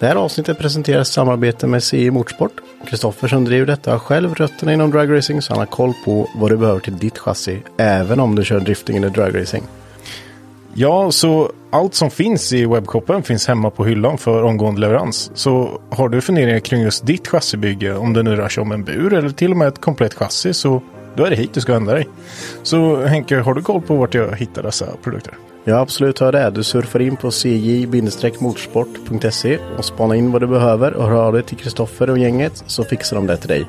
Det här avsnittet presenteras i samarbete med CI Motorsport. Kristoffer som driver detta har själv rötterna inom dragracing så han har koll på vad du behöver till ditt chassi. Även om du kör drifting eller dragracing. Ja, så allt som finns i webbshoppen finns hemma på hyllan för omgående leverans. Så har du funderingar kring just ditt chassibygge, om det nu rör sig om en bur eller till och med ett komplett chassi, så då är det hit du ska vända dig. Så Henke, har du koll på vart jag hittar dessa produkter? Ja, absolut hör det. Du surfar in på cj-motorsport.se och spanar in vad du behöver och hör av dig till Kristoffer och gänget så fixar de det till dig.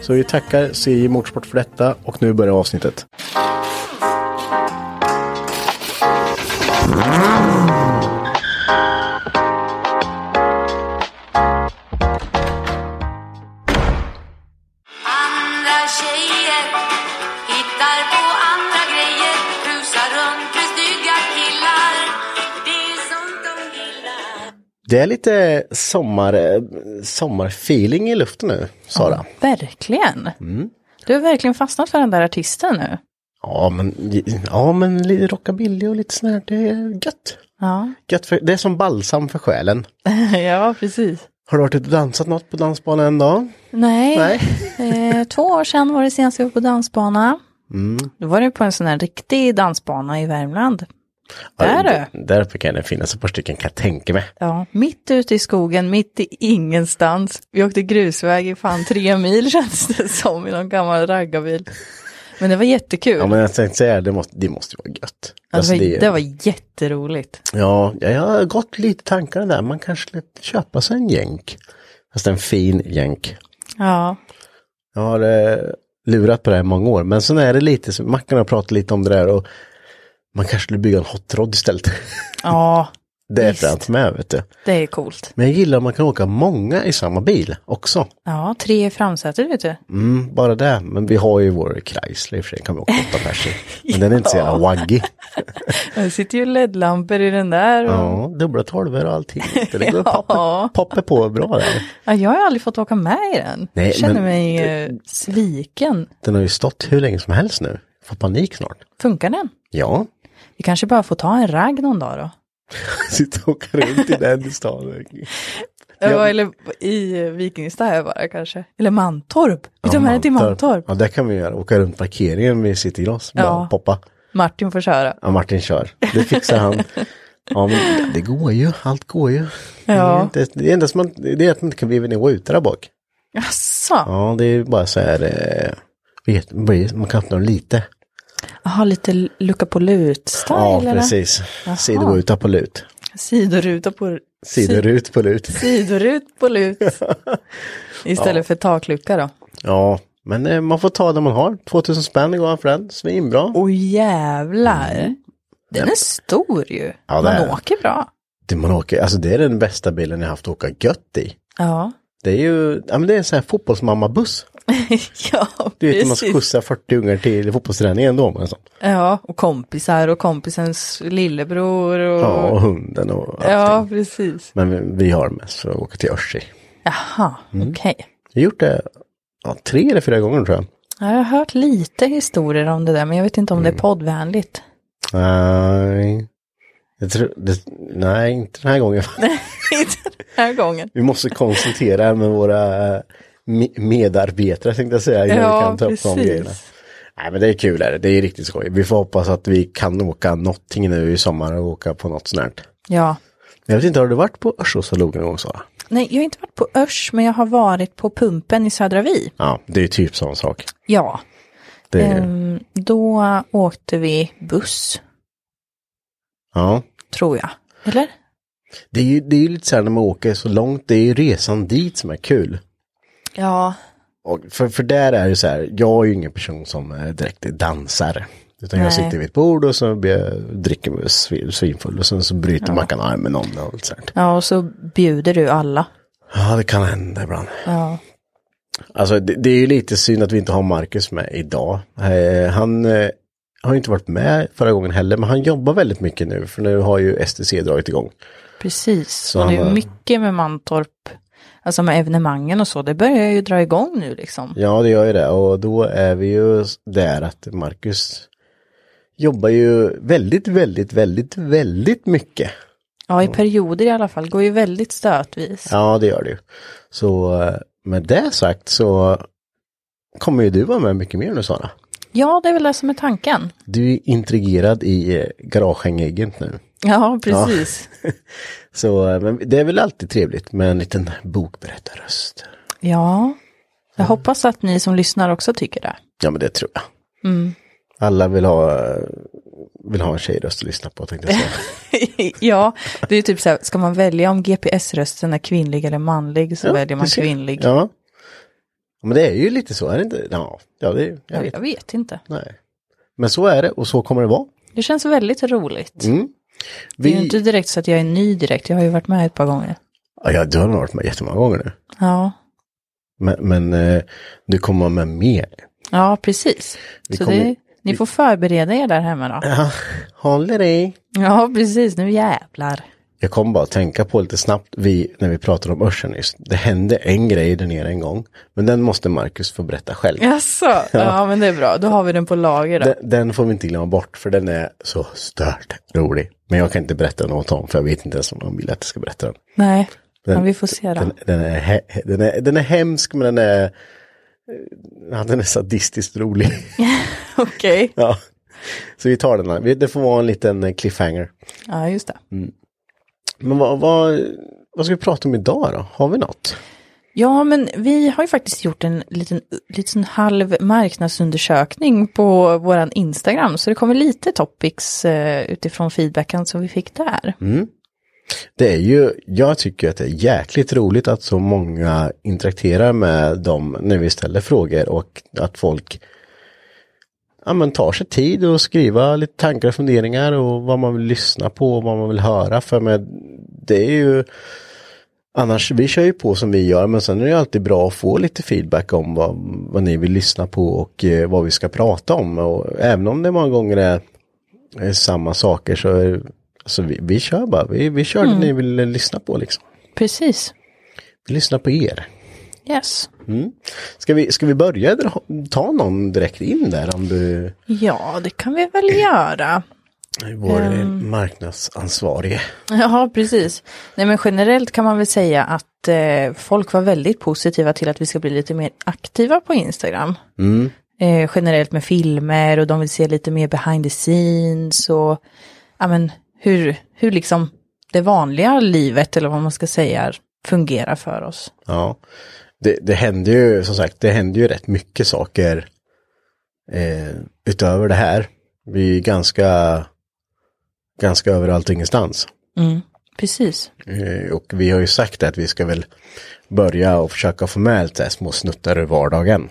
Så vi tackar CJ Motorsport för detta och nu börjar avsnittet. Det är lite sommar, eh, sommarfeeling i luften nu, Sara. Verkligen. Mm. Du har verkligen fastnat för den där artisten nu. Ja, men, ja, men lite rockabilly och lite sånt här, det är gött. Ja, gött för, det är som balsam för själen. ja precis. Har du varit ute och dansat något på dansbanan en dag? Nej, Nej. Eh, två år sedan var det senast jag var på dansbana. Mm. Då var det på en sån här riktig dansbana i Värmland. Där du. Där uppe kan det finnas ett par stycken kan jag tänka mig. Ja, mitt ute i skogen, mitt i ingenstans. Vi åkte grusväg i fan tre mil känns det som i någon gammal raggarbil. Men det var jättekul. Ja, men jag tänkte säga det måste, det måste vara gött. Ja, Alltså, det, var, det- det var jätteroligt. Ja, jag har gått lite tankar där. Man kanske skulle köpa sig en jänk. Fast en fin jänk. Ja, Jag har eh, lurat på det här i många år. Men sen är det lite, så Mackan har pratat lite om det där och man kanske skulle bygga en hot rod istället. ja, det är fränt med, vet du. det är coolt. Men jag gillar om man kan åka många i samma bil också. Ja, tre i framsätet vet du. Mm, bara det. Men vi har ju vår Chrysler i och för sig, kan vi åka åtta pers i. Men den är inte så jävla waggy. Det sitter ju LED-lampor i den där. Och... Ja, dubbla tolvor och allting. Det går Ja. poppa på bra där. Ja, jag har aldrig fått åka med i den. Nej, jag känner mig eh, sviken. Den har ju stått hur länge som helst nu. Får panik snart. Funkar den? Ja, Vi kanske bara får ta en ragg någon dag då. sitta och åka runt i den i stan. Ja. Eller i Vikingstad bara kanske. Eller Mantorp. Vi tar med den till Mantorp. Ja, det kan vi göra. Åka runt parkeringen med Citygross. Ja. poppa. Martin får köra. Ja, Martin kör. Det fixar han. Ja, men det går ju. Allt går ju. Ja. Det, det enda som man, det är att man inte kan bli nivå ute där bak. Jaså? Ja, det är bara så här. Eh, vet, man kan öppna dem lite. Jaha, lite lucka på lut-style Ja, eller? precis. Jaha. Sidoruta på lut. Sidoruta på... Sidorut på lut. Sidorut på lut. Istället för taklucka då. Ja, men eh, man får ta det man har. 2000 spänn går för den. Svinbra. Åh jävlar. Den är stor ju. Ja, Man är åker bra. Det, man åker, alltså det är den bästa bilen jag haft att åka gött i. Ja. Det är ju, ja men det är en sån här fotbollsmammabuss. ja, Du vet, man ska skjutsa 40 ungar till fotbollsträningen då med en sån. Ja, och kompisar och kompisens lillebror och... Ja, och hunden och allting. ja precis. Men vi, har mest för att åka till Örsi. Jaha, Mm. okej. Vi har gjort det ja, tre eller fyra gånger tror jag. Ja, Jag har hört lite historier om det där, men jag vet inte om det Mm. är poddvänligt. Nej. Jag tror, det, nej, inte den här gången. inte den här gången. Vi måste konsultera med våra medarbetare tänkte jag säga innan vi Ja, kan ta upp de grejerna. precis. Nej men det är kul, är det. det är riktigt skoj. Vi får hoppas att vi kan åka någonting nu i sommar och åka på något sånt här. Ja. Jag vet inte, har du varit på Örsåsalogen någon gång Sara? Nej, jag har inte varit på Örs, men jag har varit på Pumpen i Södra Vi. Ja, det är typ sån sak. Ja. Det Ehm, då åkte vi buss, ja. tror jag. Eller? Det är ju det är lite så här när man åker så långt, det är ju resan dit som är kul. Ja. Och för, för där är det så här, jag är ju ingen person som eh, direkt dansar. Utan jag Nej. sitter vid ett bord och så blir jag, dricker svin- svinfull och sen så bryter Mackan armen med någon och så här. Ja, och så bjuder du alla. Ja, det kan hända ibland. Ja. Alltså det, det är ju lite synd att vi inte har Marcus med idag. Eh, han eh, har ju inte varit med förra gången heller, men han jobbar väldigt mycket nu, för nu har ju STC dragit igång. Precis, Så och det han är mycket med Mantorp, alltså med evenemangen och så, det börjar ju dra igång nu liksom. Ja, det gör ju det, och då är vi ju där att Marcus jobbar ju väldigt, väldigt, väldigt, väldigt mycket. Ja, i perioder i alla fall, går ju väldigt stötvis. Ja, det gör det ju. Så eh, med det sagt så kommer ju du vara med mycket mer nu Sara. Ja, det är väl det som är tanken. Du är intrigerad i eh, garagehängägget nu. Ja, precis. Så eh, men det är väl alltid trevligt med en liten bokberättarröst. Ja, jag hoppas att ni som lyssnar också tycker det. Ja, men det tror jag. Mm. Alla vill ha, eh, vill ha en tjejröst att lyssna på tänkte jag säga. ja, det är typ så här, ska man välja om GPS-rösten är kvinnlig eller manlig så Ja, väljer man kvinnlig. Ja. Men det är ju lite så, är det inte? Ja, ja det jag Jag, vet. jag vet inte. Nej. Men så är det och så kommer det vara. Det känns väldigt roligt. Mm. Det är ju Vi, inte direkt så att jag är ny direkt, jag har ju varit med ett par gånger. ja, du har varit med jättemånga gånger nu. Ja, Men, men eh, du kommer med mer. ja precis. Vi så kommer- det, ni får förbereda er där hemma då. Ja, håller i. Ja, precis, nu jävlar. Jag kom bara att tänka på lite snabbt vi, när vi pratade om Örsen nyss. Det hände en grej där nere en gång. Men den måste Marcus få berätta själv. Jaså? Ja. men det är bra, då har vi den på lager då. Den, den får vi inte glömma bort för den är så stört rolig. Men jag kan inte berätta något om för jag vet inte ens om de vill att jag ska berätta den. Nej, den men vi får se då. Den, den, är, he- den, är, den är hemsk men den är, ja, den är sadistiskt rolig. Okej. ja. Så vi tar den här. Det får vara en liten eh, cliffhanger. Ja, just det. Men vad, vad, vad ska vi prata om idag då? Har vi något? Ja, men vi har ju faktiskt gjort en liten, liten halv marknadsundersökning på våran Instagram, så det kommer lite topics eh, utifrån feedbacken som vi fick där. Det är ju, jag tycker att det är jäkligt roligt att så många interakterar med dem när vi ställer frågor och att folk ja, men tar sig tid och skriva lite tankar och funderingar och vad man vill lyssna på och vad man vill höra. För med, det är ju Annars, vi kör ju på som vi gör men sen är det alltid bra att få lite feedback om vad, vad ni vill lyssna på och eh, vad vi ska prata om. Och även om det många gånger är, är samma saker så är, alltså vi, vi kör bara, vi, vi kör det ni vill lyssna på liksom. Precis. Vi lyssnar på er. Yes. Ska vi, ska vi börja ta någon direkt in där om du, Ja, det kan vi väl göra. vår eh, marknadsansvarige. Ja, precis. Nej, men generellt kan man väl säga att eh, folk var väldigt positiva till att vi ska bli lite mer aktiva på Instagram. Eh, generellt med filmer och de vill se lite mer behind the scenes och ja, men, hur, hur liksom det vanliga livet eller vad man ska säga fungerar för oss. Ja, det, det händer ju som sagt, det händer ju rätt mycket saker eh, utöver det här. Vi är ganska, ganska överallt och ingenstans. Precis. Eh, och vi har ju sagt att vi ska väl börja och försöka få med lite små snuttar ur vardagen.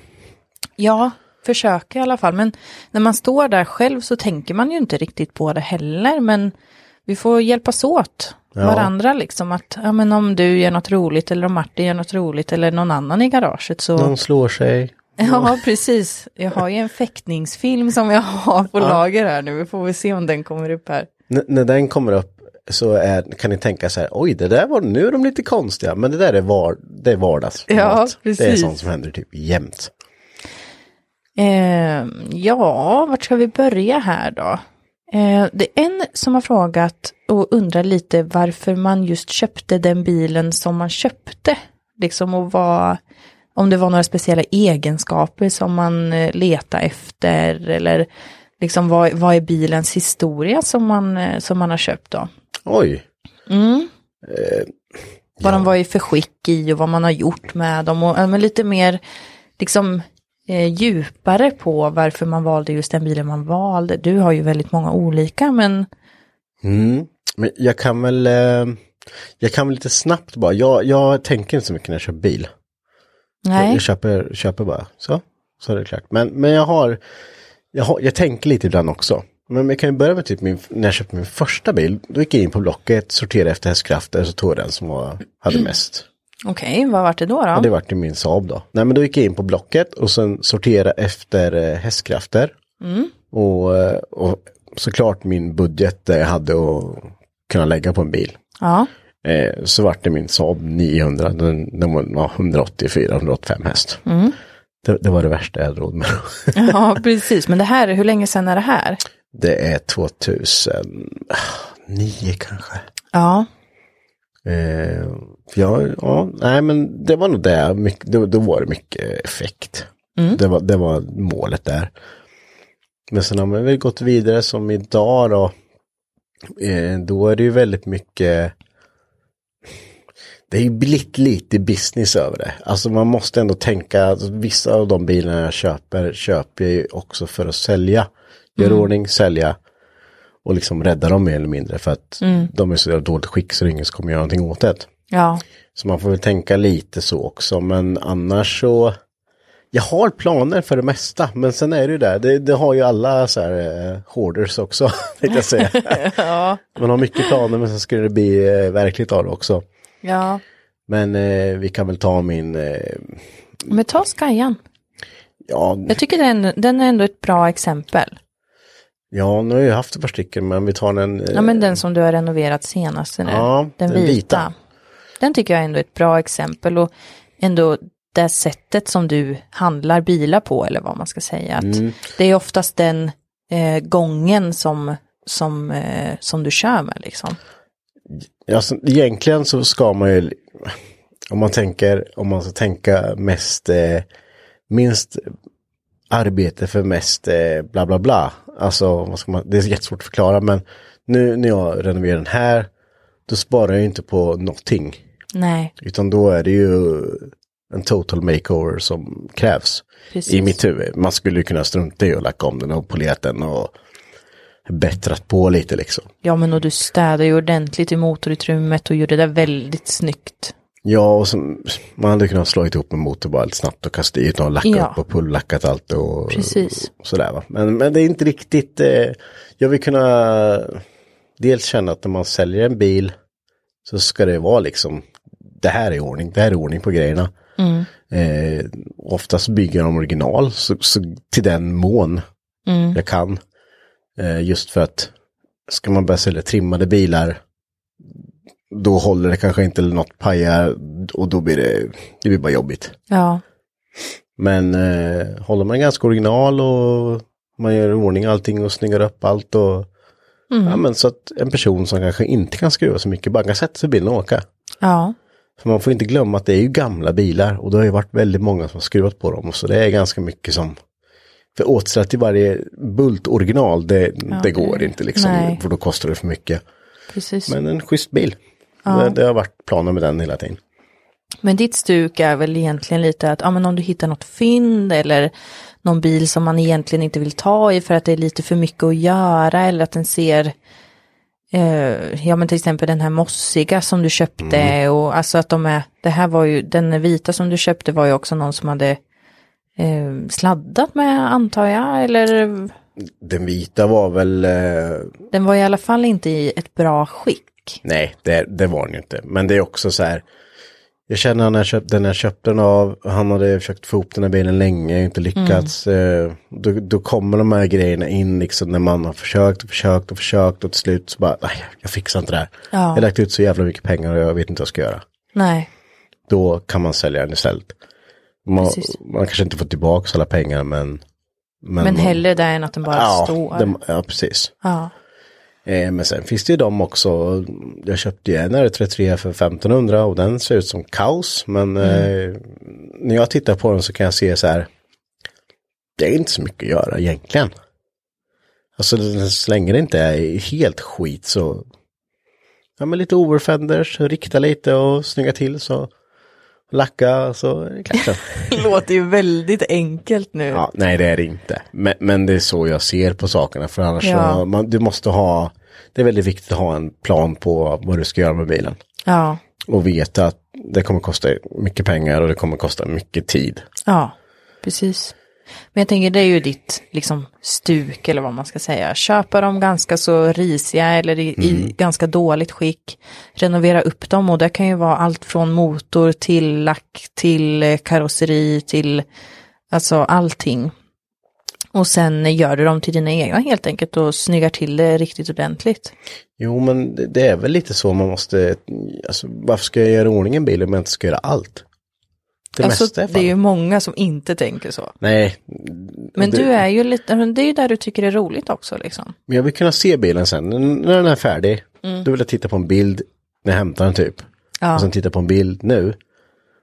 Ja, försöka i alla fall. Men när man står där själv så tänker man ju inte riktigt på det heller. Men vi får hjälpas åt Ja. varandra liksom. Att ja, men om du gör något roligt eller om Martin gör något roligt eller någon annan i garaget så. Någon slår sig. Ja, precis. Jag har ju en fäktningsfilm som jag har på lager här nu. Vi får väl se om den kommer upp här. N- när den kommer upp så är, kan ni tänka så här, oj det där var, nu är de lite konstiga, men det där är, var, det är vardags. Ja, Det är precis. sånt som händer typ jämt. Eh, ja, vart ska vi börja här då? Eh, det är en som har frågat och undrar lite varför man just köpte den bilen som man köpte. Liksom och vad, om det var några speciella egenskaper som man eh, letade efter eller liksom vad, vad är bilens historia som man, eh, som man har köpt då? Oj, Vad de var i för skick i och vad man har gjort med dem och ja, men lite mer liksom eh, djupare på varför man valde just den bilen man valde. Du har ju väldigt många olika men Mm. Men jag kan väl, eh, jag kan väl lite snabbt bara, jag, jag tänker inte så mycket när jag köper bil. nej. Jag köper, köper bara, så, så är det klart. Men, men jag har, jag har, jag tänker lite ibland också. Men jag kan ju börja med typ min, när jag köpte min första bil, då gick jag in på Blocket, sorterade efter hästkrafter, så tog jag den som var, hade mest. Okej, vad var det då? då? Och det vart ju min Saab då. Nej men då gick jag in på Blocket och sen sortera efter eh, hästkrafter. Och, eh, och såklart min budget där jag hade att kunna lägga på en bil. Ja, Eh, så vart det min Saab 900, den, den var ja, 184-185 häst. Det, det var det värsta jag hade råd med. ja, precis. Men det här, hur länge sedan är det här? det är 2009 kanske. Ja, Eh, för jag, ja, nej men det var nog det, mycket, då, då var det mycket effekt. Det, var, det var målet där. Men sen har man väl gått vidare som idag då. Eh, då är det ju väldigt mycket det är ju blivit lite business över det. Alltså man måste ändå tänka, alltså, vissa av de bilarna jag köper, köper jag ju också för att sälja. Göra ordning, sälja och liksom rädda dem mer eller mindre för att de är så dåligt skick så ingen kommer göra någonting åt det. ja, Så man får väl tänka lite så också, men annars så jag har planer för det mesta, men sen är det ju där, det, det har ju alla så här eh, hoarders också, tänkte jag säga. Man har mycket planer men sen skulle det bli eh, verkligt av det också. ja. Men eh, vi kan väl ta min, eh, Men ta Skajan. ja, Jag tycker den, den är ändå ett bra exempel. Ja, nu har jag haft ett par stycken, men vi tar den. eh, Ja, men den som du har renoverat senast nu. Ja, den, den vita. vita. Den tycker jag ändå är ett bra exempel och ändå det sättet som du handlar bilar på eller vad man ska säga. Att Mm. Det är oftast den eh, gången som, som, eh, som du kör med liksom. Alltså, egentligen så ska man ju, om man tänker, om man ska tänka mest, eh, minst arbete för mest eh, bla bla bla. Alltså, vad ska man, det är jättesvårt att förklara men nu när jag renoverar den här, då sparar jag inte på någonting. Nej, Utan då är det ju en total makeover som krävs. Precis. I mitt huvud. Man skulle ju kunna strunta i att lacka om den och polerat den och bättrat på lite liksom. ja men och du städade ju ordentligt i motorutrymmet och gjorde det väldigt snyggt. Ja, och så, man hade kunnat slå ihop en motor bara lite snabbt och kasta dit och lacka Ja. upp och pullackat allt och, Precis. och sådär va. Men, men det är inte riktigt, eh, jag vill kunna dels känna att när man säljer en bil så ska det vara liksom, det här är ordning, det här är ordning på grejerna. Eh, oftast bygger de original så, så till den mån jag kan. Eh, just för att ska man börja sälja trimmade bilar då håller det kanske inte eller något pajar och då blir det, det blir bara jobbigt. Ja, Men eh, håller man ganska original och man gör i ordning allting och snyggar upp allt och ja men så att en person som kanske inte kan skruva så mycket bara kan sätta sig i bilen och åka. ja, För man får inte glömma att det är ju gamla bilar och det har ju varit väldigt många som har skruvat på dem och så det är ganska mycket som för återställa till varje bult original, det, det går inte liksom, Nej. för då kostar det för mycket. precis. Men en schysst bil. Det, det har varit planen med den hela tiden. Men ditt stuk är väl egentligen lite att ja, men om du hittar något fynd eller någon bil som man egentligen inte vill ta i för att det är lite för mycket att göra eller att den ser eh, ja men till exempel den här mossiga som du köpte och alltså att de är, det här var ju, den vita som du köpte var ju också någon som hade eh, sladdat med antar jag eller Den vita var väl, eh, Den var i alla fall inte i ett bra skick. Nej det, det var den ju inte. Men det är också så här, jag känner när jag köpte den jag köpte den av, han hade försökt få ihop den här bilen länge, inte lyckats. Eh, då, då kommer de här grejerna in liksom när man har försökt och försökt och försökt och till slut så bara, nej jag fixar inte det här. Ja. Jag har lagt ut så jävla mycket pengar och jag vet inte vad jag ska göra. Nej, Då kan man sälja den istället. Man, Precis. man kanske inte får tillbaka alla pengar men... men, man- hellre det än att den bara ja, står. det- ja, precis. Ja. Eh, men sen finns det ju de också. Jag köpte ju en R33 för 1500 och den ser ut som kaos. Men eh, när jag tittar på den så kan jag se så här. Det är inte så mycket att göra egentligen. Alltså så länge det inte är helt skit så. Ja men lite overfenders, rikta lite och snygga till så. Lacka så är det klart. låter ju väldigt enkelt nu. Ja, nej det är det inte. Men, men det är så jag ser på sakerna. För annars Ja. så, man, du måste ha, det är väldigt viktigt att ha en plan på vad du ska göra med bilen. Ja, Och veta att det kommer kosta mycket pengar och det kommer kosta mycket tid. ja, precis. Men jag tänker det är ju ditt liksom stuk eller vad man ska säga. Köpa dem ganska så risiga eller i, i ganska dåligt skick. Renovera upp dem och det kan ju vara allt från motor till lack till eh, karosseri till alltså allting. Och sen gör du dem till dina egna helt enkelt och snyggar till det riktigt ordentligt. Jo men det, är väl lite så man måste, alltså varför ska jag göra ordning en bil om jag inte ska göra allt? Det alltså, mesta det är ju många som inte tänker så. Nej. Men det, du är ju lite, men det är ju där du tycker det är roligt också liksom. Men jag vill kunna se bilen sen. När den är färdig, Mm. då vill jag titta på en bild när jag hämtar den typ. Ja. Och sen titta på en bild nu.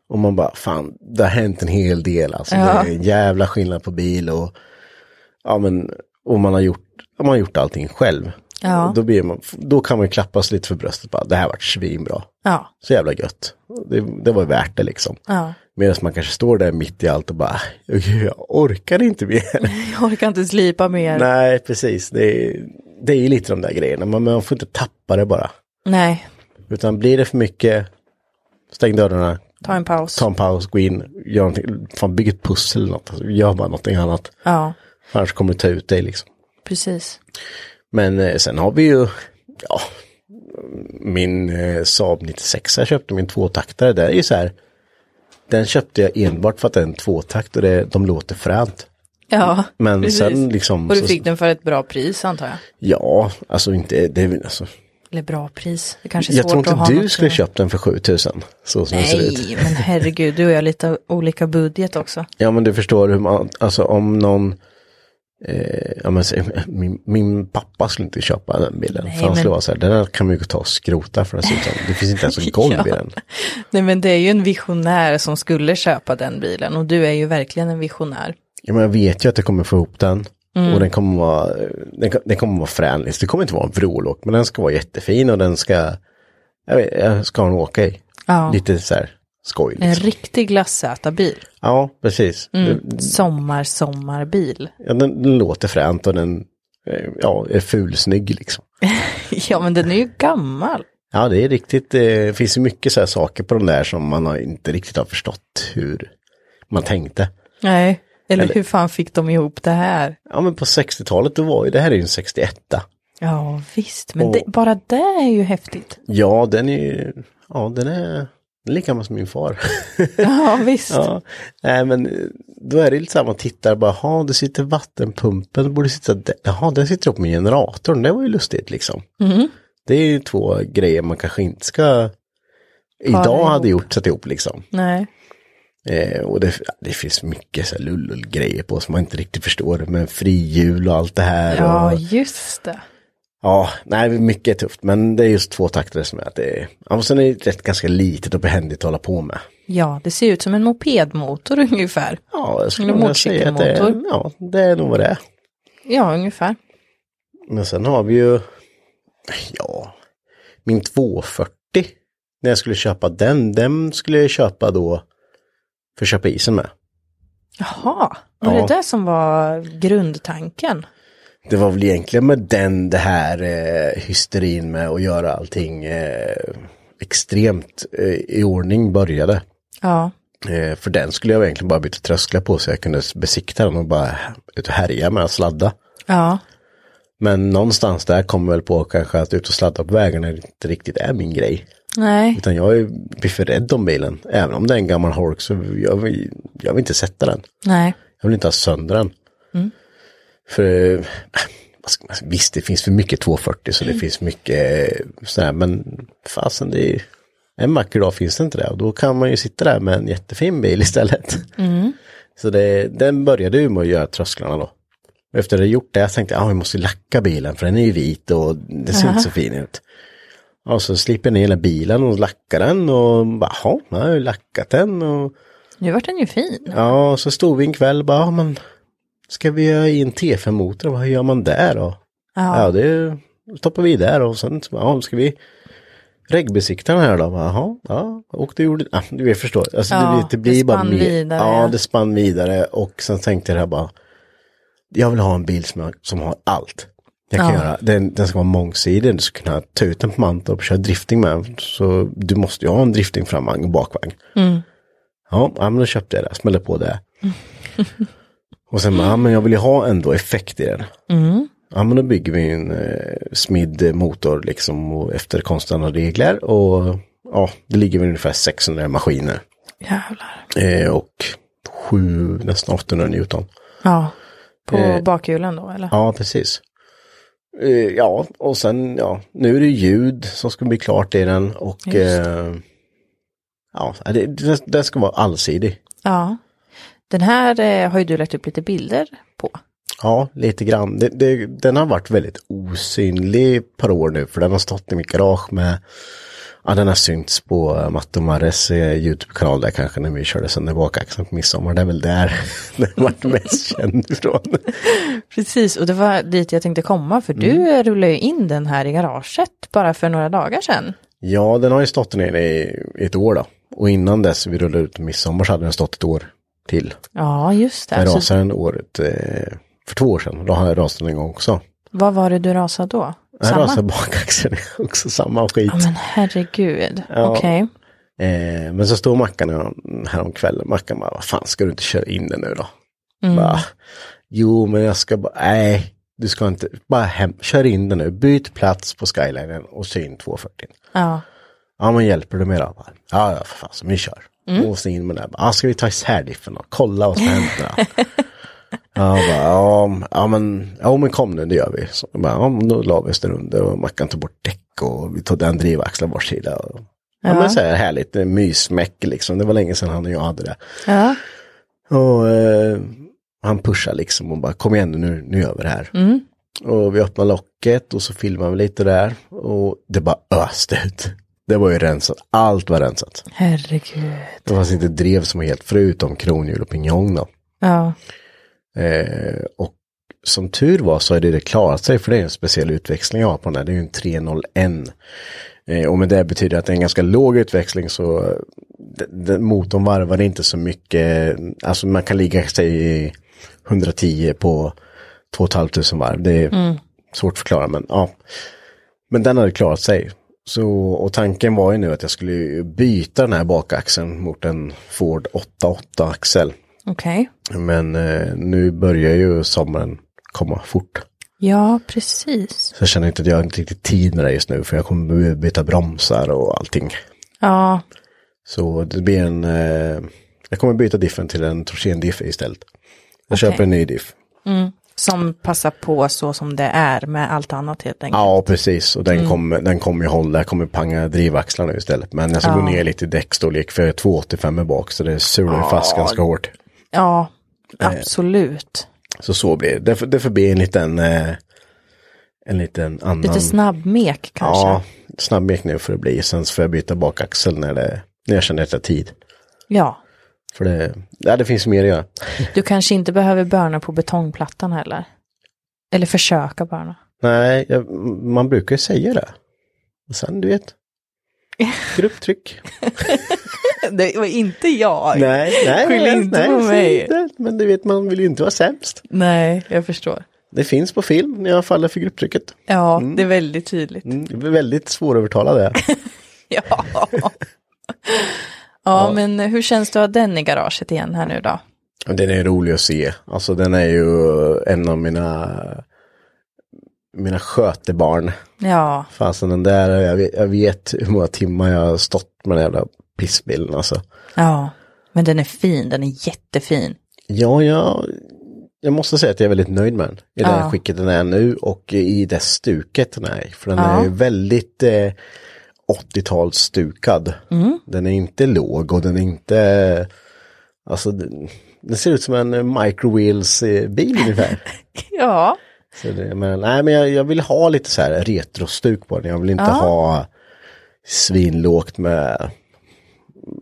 Och man bara, fan, det har hänt en hel del alltså. Ja. Det är en jävla skillnad på bil och, ja men, och man har gjort, man har gjort allting själv. Ja. Då, blir man, då kan man ju klappas lite för bröstet bara, det här vart svinbra. Ja, Så jävla gött. Det, det var värt det liksom. ja. Medan man kanske står där mitt i allt och bara, jag orkar inte mer. Jag orkar inte slipa mer. Nej. Nej, precis. Det är, det är ju lite de där grejerna. Man, man får inte tappa det bara. Utan blir det för mycket, stäng dörrarna, ta en paus. ta en paus, gå in, gör någonting, fan bygg ett pussel eller något. Alltså, gör bara någonting annat. Ja, Annars kommer det ta ut dig liksom. precis. Men eh, sen har vi ju, ja, min eh, Saab 96 jag köpte min tvåtaktare. Det är ju så här, den köpte jag enbart för att det är en tvåtakt och det, de låter fränt. Ja, Men precis. sen liksom, Och du så- fick den för ett bra pris antar jag. ja, alltså inte, det, är- alltså, Eller bra pris. Det kanske är jag svårt tror att inte du skulle köpt den för 7000. Så som det ser ut. Nej, men herregud, du och jag har lite olika budget också. Ja men du förstår hur man, alltså om någon, eh, men, min, min pappa skulle inte köpa den bilen. Nej, för han men- skulle vara så här, den här kan man ju ta och skrota för dessutom. Det finns inte ens en golv i Ja. den. Nej, men det är ju en visionär som skulle köpa den bilen och du är ju verkligen en visionär. Ja, men jag vet ju att jag kommer få ihop den. Mm. Och den kommer vara, den, den kommer vara frän. Det kommer inte vara en vrålåk, men den ska vara jättefin och den ska, jag, vet, jag ska ha en åka i. Ja. Lite så här skoj. En Liksom. riktig glassätarbil. Ja, precis. Mm. Sommar, sommarbil. Ja, den, den låter fränt och den eh, ja, är fulsnygg liksom. Ja, men den är ju gammal. Ja, det är riktigt, eh, det finns ju mycket så här saker på de där som man har inte riktigt har förstått hur man tänkte. Nej, eller, Eller- hur fan fick de ihop det här? Ja, men på 60-talet, då var ju, det här är ju en 61 Ja, visst, men Och- det, bara det är ju häftigt. Ja, den är ju, ja, den är lika gammal som min far. Ja, visst. ja, nej men eh, då är det lite samma, man tittar bara, jaha, det sitter vattenpumpen, det borde sitta, där. jaha, den sitter upp med generatorn, det var ju lustigt liksom. Mm. Det är ju två grejer man kanske inte ska, idag ihop. hade gjort, satt ihop liksom. Nej, Eh, och det, det finns mycket så här lull-grejer på som man inte riktigt förstår. Men frihjul och allt det här. ja, Och, just det. Ja, nej, mycket är tufft. Men det är just två takter som är att det är, ja, och sen är det rätt ganska litet och behändigt att hålla på med. Ja, det ser ut som en mopedmotor ungefär. Ja, jag skulle vilja säga att det är, ja, det är nog vad det är. Ja, ungefär. Men sen har vi ju, ja, min 240. När jag skulle köpa den, den skulle jag köpa då för att köpa isen med. Jaha, var Ja. det det som var grundtanken? Det var väl egentligen med den det här eh, hysterin med att göra allting eh, extremt eh, i ordning började. Ja, Eh, för den skulle jag egentligen bara byta trösklar på så jag kunde besikta den och bara ut och härja med att sladda. Ja. Men någonstans där kommer väl på kanske att ut och sladda på vägarna inte riktigt är min grej. Nej. Utan jag är för rädd om bilen. Även om det är en gammal Hork så jag vill, jag vill inte sätta den. Nej. Jag vill inte ha sönder den. Mm. För ska man, visst, det finns för mycket 240 så det finns mycket eh, sådär, men fasen det är en vacker dag finns det inte det och då kan man ju sitta där med en jättefin bil istället. Så det, den började ju med att göra trösklarna då. Efter att jag gjort det jag tänkte jag ah, jag måste lacka bilen för den är ju vit och det ser inte så fin ut. Och så slipper jag ner hela bilen och lackar den och bara, "Jaha, har jag ju lackat den och Nu vart den ju fin. Ja, och så stod vi en kväll och bara, ja, men ska vi göra i en T5-motor, vad gör man där då? Ja. Ja, det stoppar vi där och sen, ja, ska vi regbesikta den här då? Jaha, ja, och det gjorde, ja, du vet förstår, alltså Ja, det, det blir det bara mer, vidare. ja, det spann vidare och sen tänkte jag bara, jag vill ha en bil som, jag, som har allt. Jag kan Ja. göra, den, den ska vara mångsidig, du ska kunna ta ut den på Mantorp och köra drifting med den. Så du måste ju ha en drifting framvagn och bakvagn. Mm. Ja, ja, men då köpte jag det, smällde på det. och sen bara, ja, men jag vill ju ha ändå effekt i den. Mm. Ja, men då bygger vi en eh, smidd motor liksom och efter konstanta regler och ja, det ligger väl ungefär 600 maskiner Jävlar. eh, och sju, nästan 800 Newton. Ja. På Eh, bakhjulen då eller? Ja, precis. Eh, ja, och sen, ja, nu är det ljud som ska bli klart i den och eh, ja, det, det ska vara allsidig. Ja. Den här eh, har ju du lagt upp lite bilder på. Ja, lite grann. Det, det, den har varit väldigt osynlig ett par år nu för den har stått i mitt garage med Ja, den har synts på Matte och Marres eh, YouTube-kanal där kanske när vi körde sönder bakaxeln på midsommar. Det är väl där den varit mest känd ifrån. Precis, och det var dit jag tänkte komma för du rullade ju in den här i garaget bara för några dagar sedan. Ja, den har ju stått nere i, i ett år då. Och innan dess vi rullade ut midsommar så hade den stått ett år till. Ja, just det. Jag Så, rasade den året, eh, för två år sedan. Då har jag rasat den en gång också. vad var det du rasade då? Jag Samma? rasade bakaxeln också, samma skit. Ja, men herregud. Ja. Okej. Eh, men så stod Mackan här- häromkvällen. Mackan bara, vad fan ska du inte köra in den nu då? Mm. Bara, jo, men jag ska bara, nej, du ska inte, bara hem, kör in den nu, byt plats på skylinen och syn 240. Ja. Ja, men hjälper du mig då? Bara, Ja, ja, för fasen, vi kör. Mm. Och så in med det. Ja, ska vi ta isär diffen då? Kolla vad som hänt då? Ja, bara, ja, men, ja, men kom nu, det gör vi. Så, bara, ja, då la vi oss där under och Mackan tog bort däck och vi tog den drivaxlar vars sida. Och, ja. Ja. men så här härligt, eh, mysmäck liksom. Det var länge sedan han och jag hade det. Ja. Och eh, han pushar liksom och bara, kom igen nu, nu, nu gör vi det här. Mm. Och vi öppnar locket och så filmar vi lite där. Och det bara öste ut. Det var ju rensat, allt var rensat. Herregud. Det fanns inte drev som var helt förutom kronhjul och pinjong då. Ja. Eh, och som tur var så är det, det klarat sig för det är en speciell utväxling jag har på den här. Det är ju en 301. Eh, och med det betyder att det är en ganska låg utväxling så motorn varvar inte så mycket. Alltså man kan ligga sig i 110 på 2 500 varv. Det är svårt att förklara men ja. Men den hade klarat sig. Så, och tanken var ju nu att jag skulle byta den här bakaxeln mot en Ford 88 axel. Okej. Men eh, nu börjar ju sommaren komma fort. Ja, precis. Så jag känner inte att jag har inte riktigt tid med det just nu för jag kommer byta bromsar och allting. Ja, Så det blir en, eh, jag kommer byta diffen till en Torsen diff istället. Jag Okej. köper en ny diff. Som passar på så som det är med allt annat helt enkelt. Ja, precis. Och den kommer, den kommer ju hålla, jag kommer panga drivaxlarna istället. Men jag ska gå ner lite i däckstorlek för jag är 285 bak så det sular ju fast ganska hårt. Ja, Eh. absolut. Så så blir det. Det får, det får bli en liten, eh, en liten annan. Lite snabbmek kanske. Ja, snabbmek nu får det bli. Sen så får jag byta bakaxel när, det, när jag känner att jag har tid. Ja. För det, ja, det finns mer att göra. Du kanske inte behöver börna på betongplattan heller. Eller försöka börna. Nej, jag, man brukar ju säga det. Och sen, du vet. Grupptryck. Det var inte jag. nej, nej. Skyll nej, inte nej, på mig. inte. Men du vet, man vill ju inte vara sämst. Nej, jag förstår. Det finns på film när jag faller för grupptrycket. Ja, det är väldigt tydligt. Mm, det väldigt svårövertalad det. Ja. Ja, men hur känns det att ha den i garaget igen här nu då? Den är rolig att se. Alltså den är ju en av mina mina skötebarn. Ja, Fasen den där, jag vet, jag vet hur många timmar jag har stått med den jävla pissbilen alltså. ja. Men den är fin, den är jättefin. Ja, jag, jag måste säga att jag är väldigt nöjd med den. I det Ja. här skicket den är nu och i det stuket den är. För den Ja. är ju väldigt eh, 80-talsstukad. Mm. Den är inte låg och den är inte, alltså den, den ser ut som en eh, microwheels-bil ungefär. Ja, Så det, men nej, men jag, jag vill ha lite så här retrostuk på den. Jag vill inte Ja. ha svinlågt med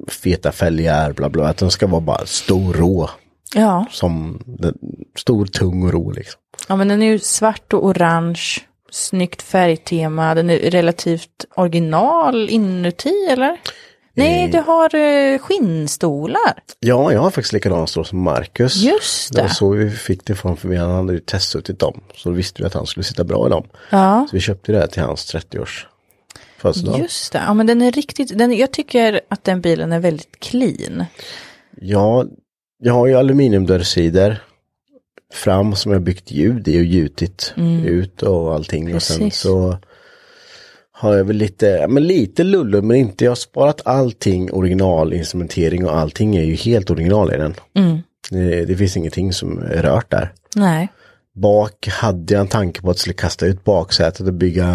feta fälgar, bla bla. Att den ska vara bara stor rå. ja. Som den, stor, tung och rå liksom. Ja, men den är ju svart och orange. Snyggt färgtema. Den är relativt original inuti, eller? Nej, Eh. du har eh, skinnstolar. Ja, jag har faktiskt likadana strålar som Marcus. Just Det var det. så vi fick det ifrån, för vi hade ju testsuttit dem. Så då visste vi att han skulle sitta bra i dem. Ja, Så vi köpte det här till hans 30-års födelsedag. just det. Ja, men den är riktigt, den, jag tycker att den bilen är väldigt clean. Ja, jag har ju aluminiumdörrsidor fram som jag byggt ljud i och gjutit ut och allting. Och sen Mm. Precis. så har jag väl lite, men lite lullu men inte, jag har sparat allting originalinstrumentering och allting är ju helt original i den. Mm. Det, det finns ingenting som är rört där. Nej. Bak hade jag en tanke på att jag skulle kasta ut baksätet och bygga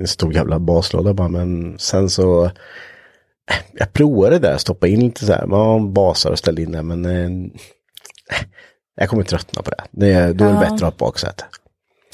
en stor jävla baslåda bara men sen så eh, jag provade det där, stoppa in lite så här, man basar och ställde in det men eh, jag kommer tröttna på det. det då är det Ja. bättre att ha ett baksäte.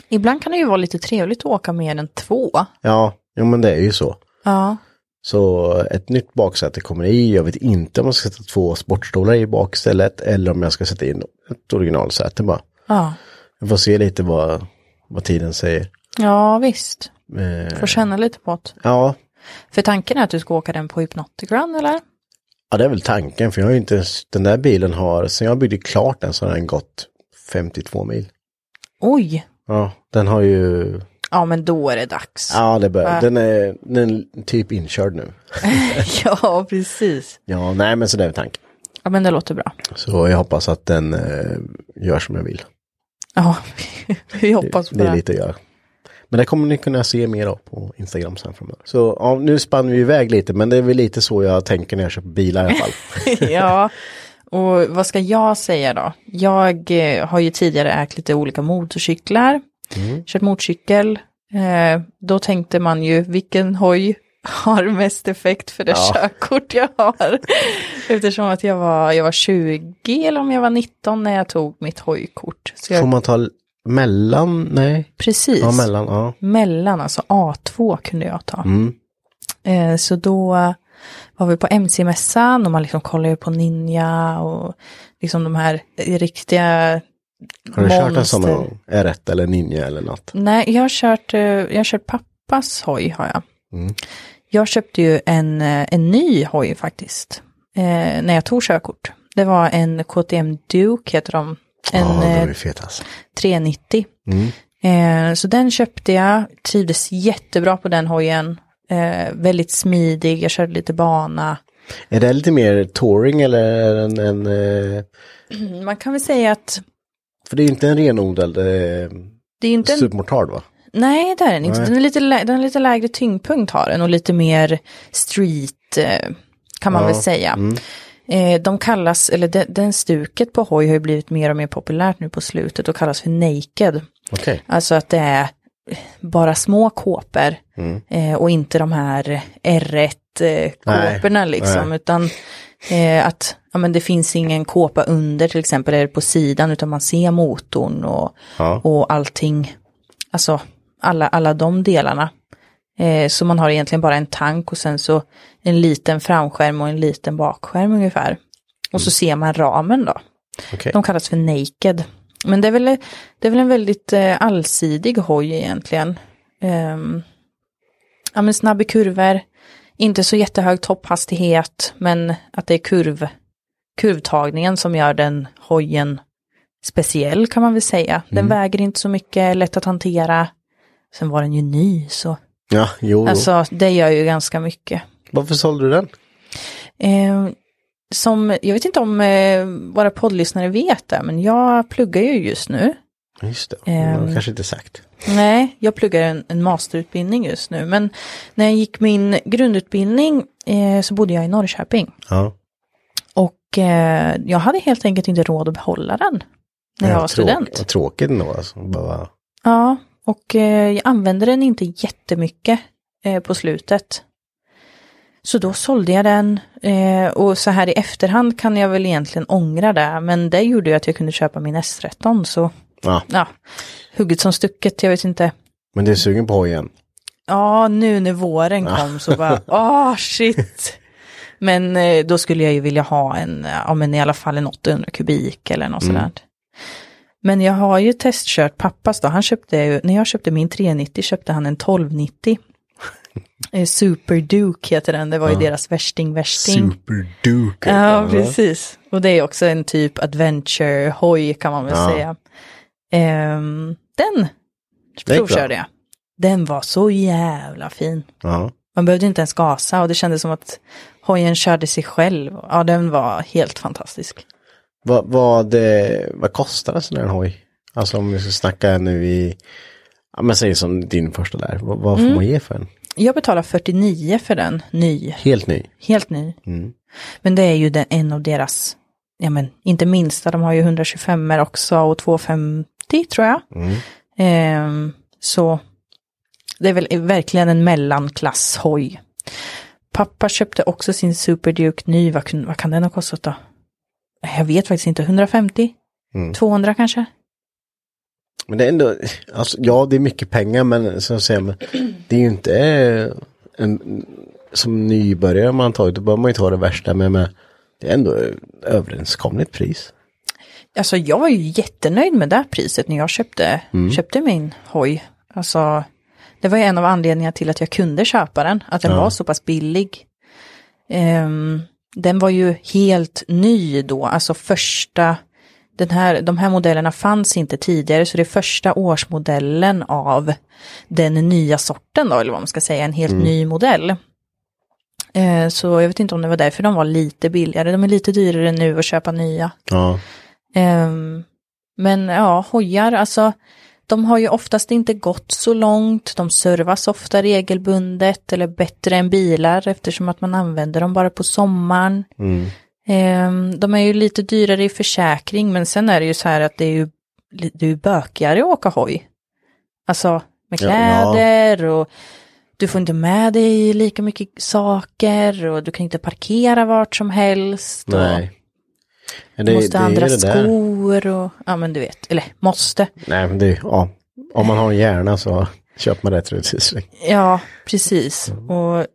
Ibland kan det ju vara lite trevligt att åka mer än två. Ja, ja men det är ju så. Ja. Så ett nytt baksäte kommer i, jag vet inte om jag ska sätta två sportstolar i bakstället eller om jag ska sätta in ett originalsäte bara. Ja. Jag får se lite vad, vad tiden säger. Ja, visst. Eh, Får känna lite på det. ja, För tanken är att du ska åka den på Hypnotic Run, eller? Ja, det är väl tanken, för jag har ju inte ens, den där bilen har, sen jag byggde klart den så har den gått 52 mil. Oj. Ja, den har ju, Ja, men då är det dags. ja det börjar, den är, den är typ inkörd nu. ja, precis. Ja, nej men så det är väl tanken. Ja, men det låter bra. Så jag hoppas att den eh, gör som jag vill. Ja, vi hoppas på det det. är lite göra. Men det kommer ni kunna se mer av på Instagram sen framöver. Så ja, nu spann vi iväg lite, men det är väl lite så jag tänker när jag köper bilar i alla fall. ja, och vad ska jag säga då? Jag eh, har ju tidigare ägt lite olika motorcyklar, kört motorcykel. Eh, då tänkte man ju vilken hoj har mest effekt för det Ja. körkort jag har. Eftersom att jag var, jag var 20 eller om jag var 19 när jag tog mitt hojkort. Så Får jag, man ta mellan, nej, precis, ja mellan, ja. mellan, alltså A2 kunde jag ta. Mm. Eh, så då var vi på MC-mässan och man liksom kollade ju på Ninja och liksom de här riktiga Har du kört en sån monster. någon gång? R1 eller Ninja eller något? Nej, jag har kört, eh, jag har kört pappas hoj har jag. Mm. Jag köpte ju en, eh, en ny hoj faktiskt. Eh, när jag tog körkort. Det var en KTM Duke heter de. En Ja, de eh, är alltså. 390. Mm. Eh, så den köpte jag, trivdes jättebra på den hojen. Eh, väldigt smidig, jag körde lite bana. Är det lite mer touring eller en, en eh, Man kan väl säga att för det är inte en renodlad eh, det är inte en... supermotard va? Nej, det är den inte. Den är, lite, den är lite lägre tyngdpunkt har den och lite mer street eh, kan man Ja, väl säga. mm. Eh, de kallas, eller de, den stuket på hoj har ju blivit mer och mer populärt nu på slutet och kallas för naked. Okej. Alltså att det är bara små kåpor Mm. eh, och inte de här R1-kåporna Nej, liksom. nej. Utan eh, att ja, men det finns ingen kåpa under till exempel eller på sidan utan man ser motorn och, Ja. och allting. Alltså alla, alla de delarna. Eh, så man har egentligen bara en tank och sen så en liten framskärm och en liten bakskärm ungefär. Och så ser man ramen då. Okej. De kallas för naked. Men det är väl, det är väl en väldigt eh, allsidig hoj egentligen. Ehm, ja men snabb i kurvor, inte så jättehög topphastighet, men att det är kurv, kurvtagningen som gör den hojen speciell kan man väl säga. Den väger inte så mycket, lätt att hantera. Sen var den ju ny så, Ja, jo, alltså det gör ju ganska mycket. Varför sålde du den? Eh, som, jag vet inte om eh, våra poddlyssnare vet det, men jag pluggar ju just nu. Just det, det var kanske inte sagt. Nej, jag pluggar en, en masterutbildning just nu. Men när jag gick min grundutbildning eh, så bodde jag i Norrköping. Ja. Och eh, jag hade helt enkelt inte råd att behålla den när jag Ja, var tråk- student. Vad tråkigt ändå alltså. Bara, Ja, och eh, jag använde den inte jättemycket eh, på slutet. Så då sålde jag den eh, och så här i efterhand kan jag väl egentligen ångra det. Men det gjorde ju att jag kunde köpa min S13 så ja. ja, hugget som stucket, jag vet inte. Men du är sugen på hojen? Ja, nu när våren kom så bara, åh shit. Men eh, då skulle jag ju vilja ha en, ja men i alla fall en 800 kubik eller något Mm. sådär. Men jag har ju testkört pappas då, han köpte ju, när jag köpte min 390 köpte han en 1290. Eh, Super Duke heter den, det var ju deras värsting värsting. Superduke. Ja, precis. Och det är också en typ adventure-hoj kan man väl Ja. säga. Ehm, den provkörde jag. Den var så jävla fin. Ja. Man behövde inte ens gasa och det kändes som att hojen körde sig själv. Ja, den var helt fantastisk. Vad, vad, eh, vad kostar en sån här hoj? Alltså om vi ska snacka nu i, ja men säg som din första där, vad, vad får Mm. man ge för en? Jag betalar 49 för den, ny. Helt ny? Helt ny. Mm. Men det är ju den, en av deras, ja men inte minsta, de har ju 125 också och 250 tror jag. Mm. Ehm, så det är väl verkligen en mellanklasshoj. Pappa köpte också sin Super Duke ny, vad, vad kan den ha kostat då? Jag vet faktiskt inte, 150? Mm. 200 kanske? Men det är ändå, alltså, ja det är mycket pengar men så att säga, men det är ju inte en, som nybörjare man tar, då bör man ju ta det värsta med, med det är ändå överenskomligt pris. Alltså jag var ju jättenöjd med det priset när jag köpte, köpte min hoj. Alltså det var ju en av anledningarna till att jag kunde köpa den, att den var så pass billig. Ehm, den var ju helt ny då, alltså första, den här, de här modellerna fanns inte tidigare, så det är första årsmodellen av den nya sorten då, eller vad man ska säga, en helt ny modell. Eh, så jag vet inte om det var därför de var lite billigare, de är lite dyrare nu att köpa nya. Ja, Ehm, men ja, hojar, alltså de har ju oftast inte gått så långt, de servas ofta regelbundet eller bättre än bilar eftersom att man använder dem bara på sommaren. mm. Ehm, de är ju lite dyrare i försäkring men sen är det ju så här att det är ju, det är ju bökigare att åka hoj. Alltså med kläder och du får inte med dig lika mycket saker och du kan inte parkera vart som helst. nej. Du måste andra det där. skor och, ja men du vet, eller måste. Nej men det, är- ja, om man har en hjärna så köper man rätt utrustning. Ja, precis. Och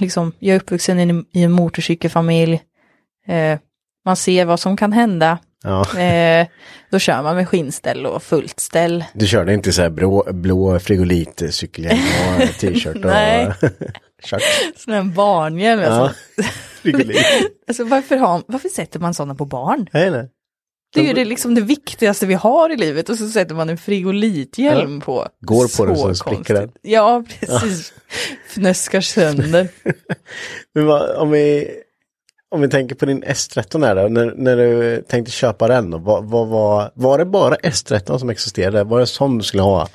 liksom, jag är uppvuxen i en, i en motorcykelfamilj. Eh, man ser vad som kan hända. Ja. Eh, då kör man med skinnställ och fullt ställ. Du körde inte så här blå, blå frigolit cykelhjälm och t-shirt och Nej. Sån här barnhjälm. Ja, Alltså. Alltså, varför, har, varför sätter man sådana på barn? Nej, nej. Det är ju det, liksom det viktigaste vi har i livet och så sätter man en frigolithjälm på. Går på den så spricker den. Ja, precis. Fnöskar sönder. Men vad, om, vi, om vi tänker på din S13 här då, när, när du tänkte köpa den, då, vad, vad, var, var det bara S13 som existerade? Var det sån du skulle ha?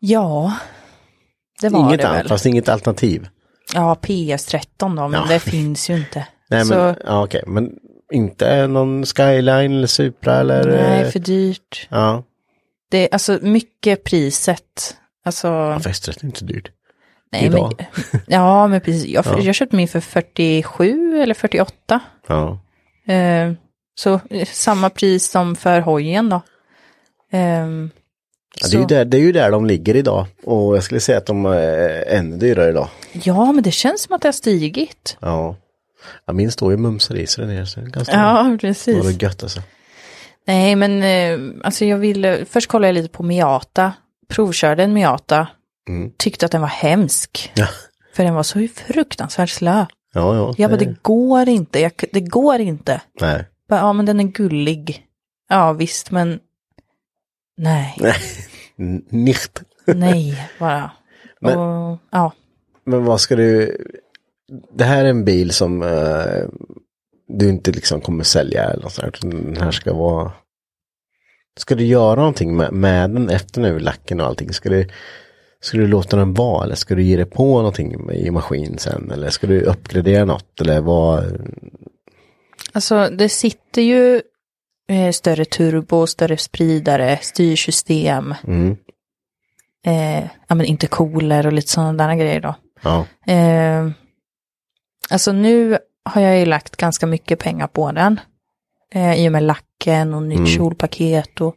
Ja, det var inget det väl. fast inget alternativ? Ja, PS13 då, men Ja. det finns ju inte. Nej, så, men, ja, okej, men inte någon Skyline eller Supra eller? nej, eh, för dyrt. Ja, Det är alltså mycket priset. Alltså, ja S13 är inte dyrt. nej, men, idag. ja, men precis. Jag, Ja. jag köpte min för 47 eller 48. Ja. Eh, så eh, samma pris som för hojen då. Ehm, Ja, det, är ju där, det är ju där de ligger idag. Och jag skulle säga att de är ännu dyrare idag. Ja, men det känns som att det har stigit. Ja. ja min står ju mumsar i sig. Så det ganska Ja, det var precis. gött alltså. Nej, men eh, alltså jag ville, först kollade jag lite på Miata, provkörde en Miata, Mm. tyckte att den var hemsk. Ja. För den var så fruktansvärt slö. Ja, ja. Jag bara, det- det går inte, jag, det går inte. Nej. Bara, ja, men den är gullig. Ja, visst, men nej, Nicht. nej, bara. Men- Och, ja, Men vad ska du... Det här är en bil som eh, du inte liksom kommer sälja eller något sånt. Den här ska vara... Ska du göra någonting med, med den efter nu, lacken och allting? Ska du, ska du låta den vara eller ska du ge dig på någonting i maskin sen? Eller ska du uppgradera något? Eller vad? Alltså det sitter ju eh, större turbo, större spridare, styrsystem, Mm. eh, ja men intercooler och lite sådana där grejer då. Ja. Eh, alltså nu har jag ju lagt ganska mycket pengar på den. Eh, I och med lacken och nytt Mm. kjolpaket och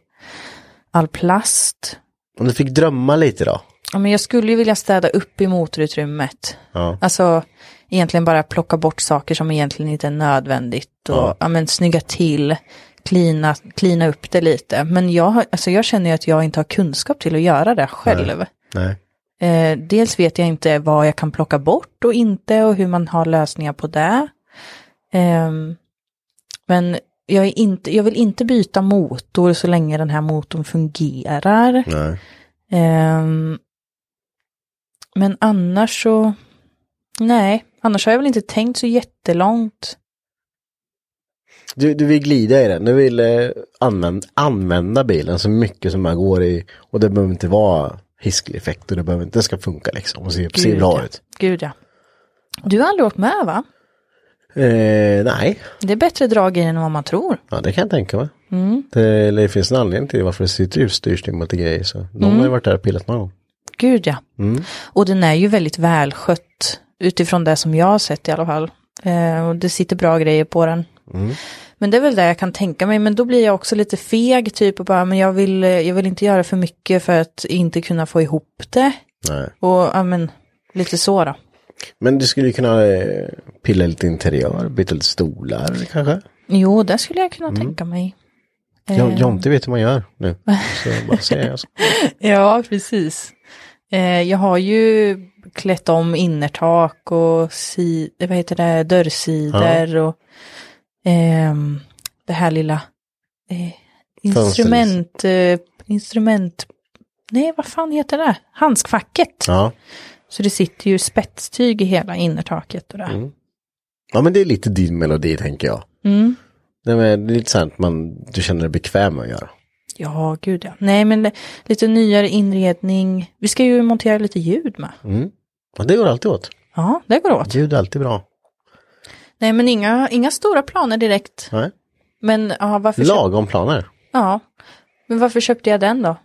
all plast. Om du fick drömma lite då? Ja, men jag skulle ju vilja städa upp i motorutrymmet. Ja. Alltså egentligen bara plocka bort saker som egentligen inte är nödvändigt och Ja. ja. men, snygga till, klina, klina upp det lite. Men jag, har- alltså, jag känner ju att jag inte har kunskap till att göra det själv. Nej. Eh, dels vet jag inte vad jag kan plocka bort och inte och hur man har lösningar på det. Ehm, men jag, är inte, jag vill inte byta motor så länge den här motorn fungerar. Nej. Ehm, men annars så, nej, annars har jag väl inte tänkt så jättelångt. Du, du vill glida i den, du vill eh, använda, använda bilen så mycket som man går i. Och det behöver inte vara hisklig effekt och det, behöver inte, det ska funka liksom och se, se Gud, bra ja. ut. Gud ja. Du har aldrig åkt med va? Eh, nej, Det är bättre drag i den än vad man tror. ja, det kan jag tänka mig. Mm. Det, eller det finns en anledning till varför det sitter ut styrstimmet och grejer. Så de Mm. har ju varit där och pillat någon gång. Gud ja. Mm. Och den är ju väldigt välskött utifrån det som jag har sett i alla fall. Eh, och det sitter bra grejer på den. Mm. Men det är väl det jag kan tänka mig, men då blir jag också lite feg typ och bara, men jag vill, jag vill inte göra för mycket för att inte kunna få ihop det. Nej. Och ja men, lite så då. Men du skulle ju kunna eh, pilla lite interiör, byta lite stolar kanske. Jo, det skulle jag kunna tänka mig. Mm. Eh, Jonte vet hur man gör nu. Så bara säger jag. Ja, precis. Eh, jag har ju klätt om innertak och si, vad heter det, dörrsidor och ehm, det här lilla eh, instrument, eh, instrument, nej vad fan heter det, handskfacket. Ja. Så det sitter ju spetstyg i hela innertaket och det. Mm. ja, men det är lite din melodi tänker jag. Mm. Det är det är lite sant att man, du känner dig bekväm med att göra. Ja, gud ja. Nej, men lite nyare inredning. Vi ska ju montera lite ljud med. Mm. Ja, det går alltid åt. Ja, det går åt. Ljud är alltid bra. Nej, men inga, inga stora planer direkt. Nej. Men ja, varför, köp, Lagom planer. ja. men varför köpte jag den då?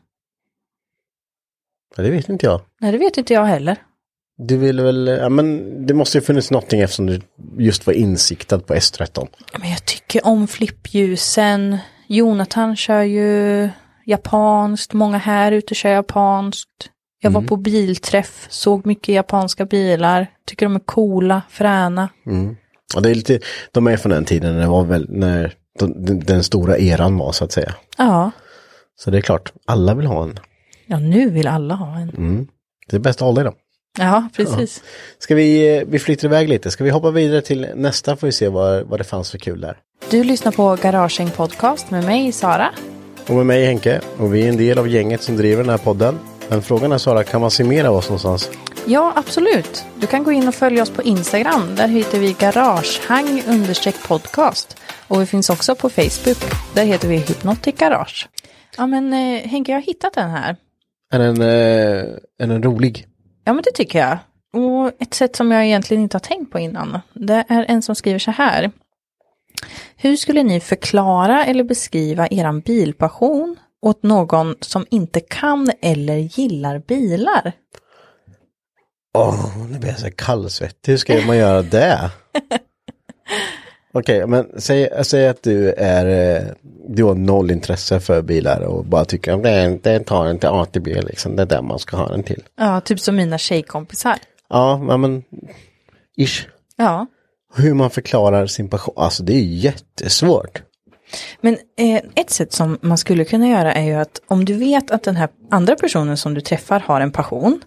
Ja, det vet inte jag. Nej, det vet inte jag heller. Du vill väl, ja men det måste ju funnits någonting eftersom du just var insiktad på S13. Men jag tycker om flippljusen. Jonathan kör ju japanskt. Många här ute kör japanskt. Jag var på bilträff, såg mycket japanska bilar. Tycker de är coola, fräna. Mm. Och det är lite, de är från den tiden när det var väl, när de, den, stora eran var så att säga. Ja. Så det är klart, alla vill ha en. ja, nu vill alla ha en. Mm. Det är bäst att hålla i dem. Ja, precis. Ska vi, eh, vi flyttar iväg lite, ska vi hoppa vidare till nästa får vi se vad, vad det fanns för kul där. Du lyssnar på Garaging Podcast med mig, Sara. Och med mig Henke, och vi är en del av gänget som driver den här podden. Men frågan är Sara, kan man se mer av oss någonstans? Ja, absolut. Du kan gå in och följa oss på Instagram. Där heter vi garagehang podcast. Och vi finns också på Facebook. Där heter vi Hypnotic Garage. Ja, men eh, Henke, jag har hittat den här. Är den, eh, är den rolig? Ja, men det tycker jag. Och ett sätt som jag egentligen inte har tänkt på innan. Det är en som skriver så här. Hur skulle ni förklara eller beskriva eran bilpassion åt någon som inte kan eller gillar bilar? Åh, nu blir jag så kallsvettig. Hur ska man göra det? Okej, men säg, säg att du är, eh, du har noll intresse för bilar och bara tycker att det, det tar en till A till B liksom. Det är där man ska ha den till. Ja, typ som mina tjejkompisar. Ja, ja, men ish. Ja. Hur man förklarar sin passion, alltså det är jättesvårt. Men eh, ett sätt som man skulle kunna göra är ju att om du vet att den här andra personen som du träffar har en passion,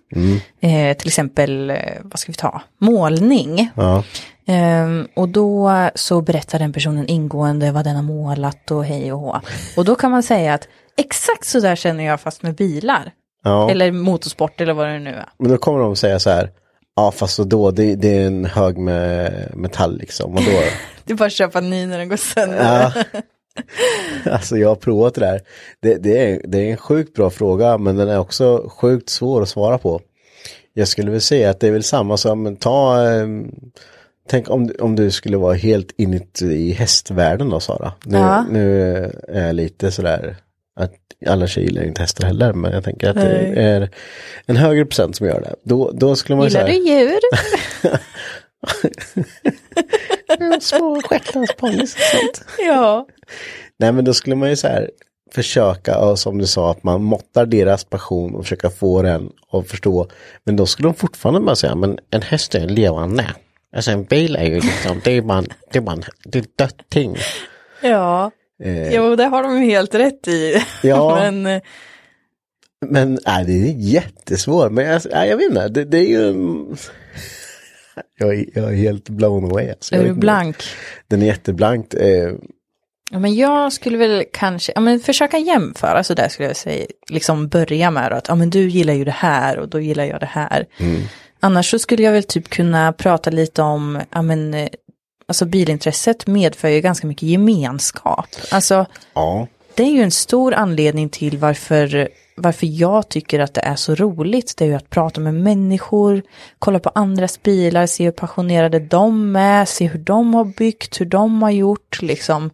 eh, till exempel, eh, vad ska vi ta, målning. Ja, Ehm, och då så berättar den personen ingående vad den har målat och hej och hå. Och då kan man säga att exakt så där känner jag fast med bilar. ja. Eller motorsport eller vad det nu är. men då kommer de säga så här. Ja, fast då det, det är en hög med metall liksom. Och då, Det är bara att köpa ny när den går sönder. ja, Alltså jag har provat det där. Det, det, är, det är en sjukt bra fråga men den är också sjukt svår att svara på. Jag skulle väl säga att det är väl samma som ta eh, Tänk om, om du skulle vara helt inne i hästvärlden då Sara. Nu, Ja. nu är jag lite sådär att alla tjejer gillar inte hästar heller men jag tänker att det Nej. är en högre procent som gör det. Då, då skulle man Gillar säga. du djur? Små shetlandsponnyer och sånt. ja. Nej men då skulle man ju så här försöka, och som du sa, att man måttar deras passion och försöka få den att förstå. Men då skulle de fortfarande bara säga, men en häst är en levande. Alltså en bil är ju liksom, det är bara, det är bara en, det är dött ting. Ja. Eh, Jo, det har de ju helt rätt i. Ja. Men eh, Men nej, det är jättesvårt. Men jag, nej, jag vet inte, det, det är ju... Jag är, jag är helt blown away. Alltså. Är du blank? Den är jätteblankt. Eh, Ja, men jag skulle väl kanske, ja men försöka jämföra så där skulle jag säga, liksom börja med att, ja men du gillar ju det här och då gillar jag det här. Annars så skulle jag väl typ kunna prata lite om, ja men, eh, alltså bilintresset medför ju ganska mycket gemenskap. Alltså, ja, det är ju en stor anledning till varför, varför jag tycker att det är så roligt. Det är ju att prata med människor, kolla på andras bilar, se hur passionerade de är, se hur de har byggt, hur de har gjort, liksom.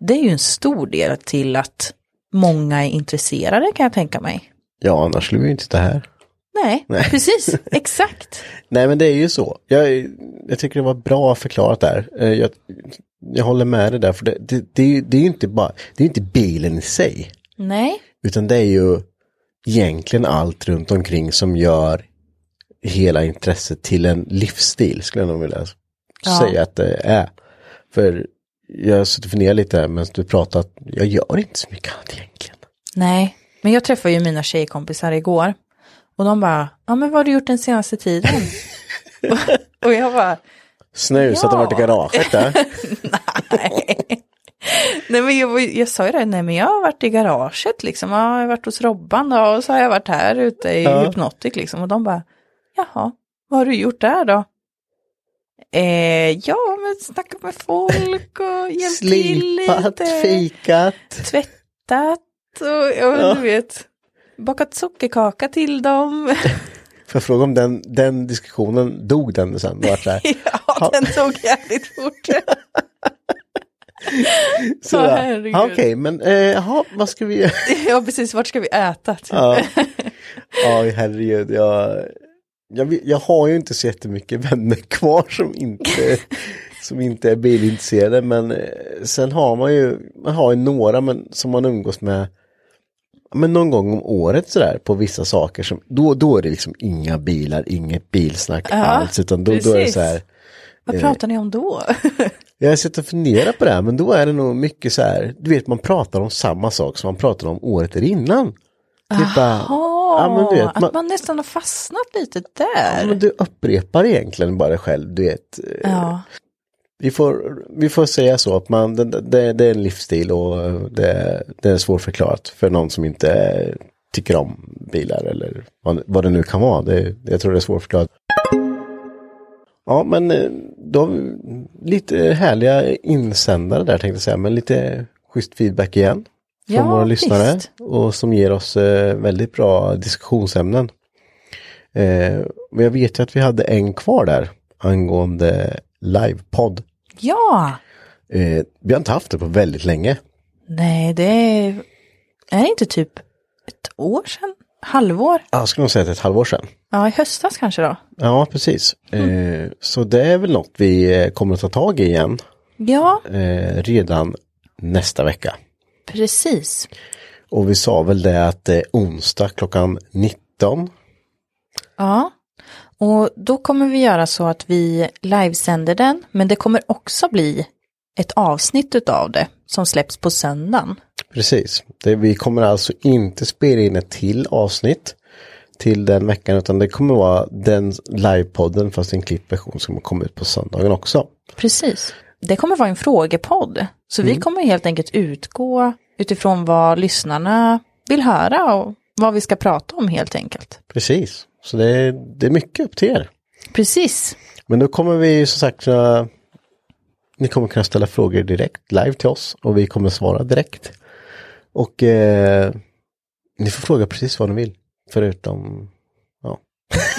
Det är ju en stor del till att många är intresserade kan jag tänka mig. ja, annars skulle vi ju inte sitta här. Nej, precis, exakt. Nej men det är ju så. Jag, jag tycker det var bra förklarat där. Eh, Jag, jag håller med dig där. För det, det, det, det är ju inte bara, det är inte bilen i sig. Nej, Utan det är ju egentligen allt runt omkring som gör hela intresset till en livsstil. Skulle jag nog vilja Ja. säga att det är. För jag har suttit och funderat lite här medan du pratat. Jag gör inte så mycket annat egentligen. nej. Men jag träffade ju mina tjejkompisar igår. Och de bara, ja men vad har du gjort den senaste tiden? och, och jag bara, Snusat och varit i Ja. garaget där. Nej men jag, jag sa ju det, nej men jag har varit i garaget liksom, Ja, jag har varit hos Robban då och så har jag varit här ute i Ja. Hypnotic liksom och de bara, jaha, vad har du gjort där då? Eh, ja, men snackat med folk och hjälpt till lite, fikat. tvättat och ja, Ja. du vet, bakat sockerkaka till dem. Får jag fråga om den, den diskussionen, dog den sen? Det var så här, ja, den tog jävligt fort. så. Okej, men eh, jaha, vad ska vi göra? ja, precis, vart ska vi äta? Typ. Ja, ja herregud. Jag, jag, jag har ju inte så jättemycket vänner kvar som inte, som inte är bilintresserade. Men eh, sen har man ju, man har ju några men, som man umgås med men någon gång om året sådär på vissa saker. Som, då, då är det liksom inga bilar, inget bilsnack Ja, alls. Utan då, då är det så här. Vad pratar ni om då? Jag har suttit och funderat på det här men då är det nog mycket så här. Du vet man pratar om samma sak som man pratade om året innan. Typ ja, vet, att man- nästan har fastnat lite Ja, där. men du upprepar egentligen bara själv, du vet. Ja, Vi får, vi får säga så att man, det, det, det är en livsstil och det, det är svårförklarat för någon som inte tycker om bilar eller vad, vad det nu kan vara. Det, jag tror det är svårförklarat. Ja, men eh, vi lite härliga insändare där tänkte jag säga, men lite schysst feedback igen. Från Ja, våra lyssnare visst. och som ger oss eh, väldigt bra diskussionsämnen. Eh, men jag vet ju att vi hade en kvar där angående livepodd. ja. Eh, vi har inte haft det på väldigt länge. nej det är, är det inte typ ett år sedan? Halvår? Jag skulle nog säga att det är ett halvår sedan. Ja, i höstas kanske då. Ja, precis. Eh, så det är väl något vi eh, kommer att ta tag i igen Ja, eh, redan nästa vecka. precis. Och vi sa väl det att det är onsdag klockan 19. Ja, och då kommer vi göra så att vi livesänder den, men det kommer också bli ett avsnitt utav det som släpps på söndagen. Precis. Det, vi kommer alltså inte spela in ett till avsnitt till den veckan utan det kommer vara den livepodden fast en klippt version som kommer ut på söndagen också. Precis. Det kommer vara en frågepodd. Så vi kommer helt enkelt utgå utifrån vad lyssnarna vill höra och vad vi ska prata om helt enkelt. Precis. Så det är, det är mycket upp till er. Precis. Men då kommer vi som sagt Ni kommer kunna ställa frågor direkt live till oss och vi kommer svara direkt. Och eh, ni får fråga precis vad ni vill. Förutom, ja.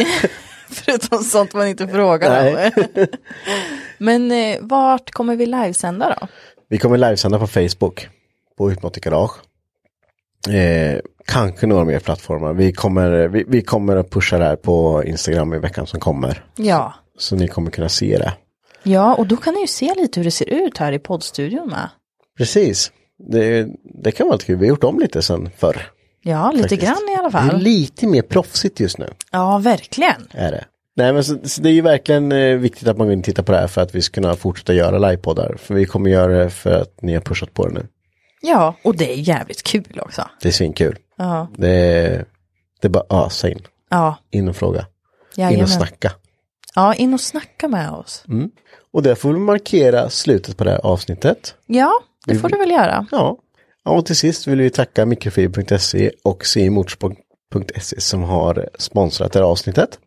Förutom sånt man inte frågar om. Men eh, vart kommer vi livesända då? Vi kommer livesända på Facebook. På Hypnotic Garage. Eh, kanske några mer plattformar. Vi kommer, vi, vi kommer att pusha det här på Instagram i veckan som kommer. Ja. Så ni kommer kunna se det. Ja, och då kan ni ju se lite hur det ser ut här i poddstudion med. Precis. Det, det kan vara lite kul. Vi har gjort om lite sen förr. Ja, lite faktiskt. grann i alla Det är fall. lite mer proffsigt just nu. Ja, verkligen. Är det. Nej men så, så det är ju verkligen eh, viktigt att man går in och tittar på det här för att vi ska kunna fortsätta göra livepoddar. För vi kommer göra det för att ni har pushat på det nu. Ja, och det är jävligt kul också. Det är svinkul. Ja, Det är, det är bara ösa in. ja, In och fråga. In jajamän. och snacka. Ja, in och snacka med oss. Och det får vi markera slutet på det här avsnittet. Ja, det får du väl göra. Ja. ja och till sist vill vi tacka mikrofib.se och cimotorsport.se som har sponsrat det här avsnittet.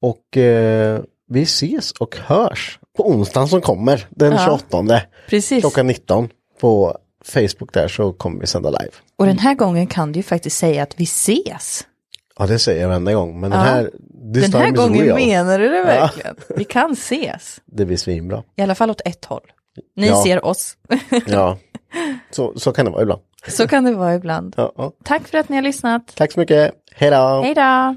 Och eh, vi ses och hörs på onsdagen som kommer, den Ja. 28. Precis. Klockan 19 på Facebook där så kommer vi sända live. Och den här gången kan du ju faktiskt säga att vi ses. Ja det säger jag varenda gång men den Ja. här Den här time is gången real. menar du det verkligen. Vi kan ses. Det blir svinbra. I alla fall åt ett håll. Ni Ja. ser oss. Ja, så, så kan det vara ibland. Så kan det vara ibland. Ja, ja. Tack för att ni har lyssnat. Tack så mycket, hej då! Hej då!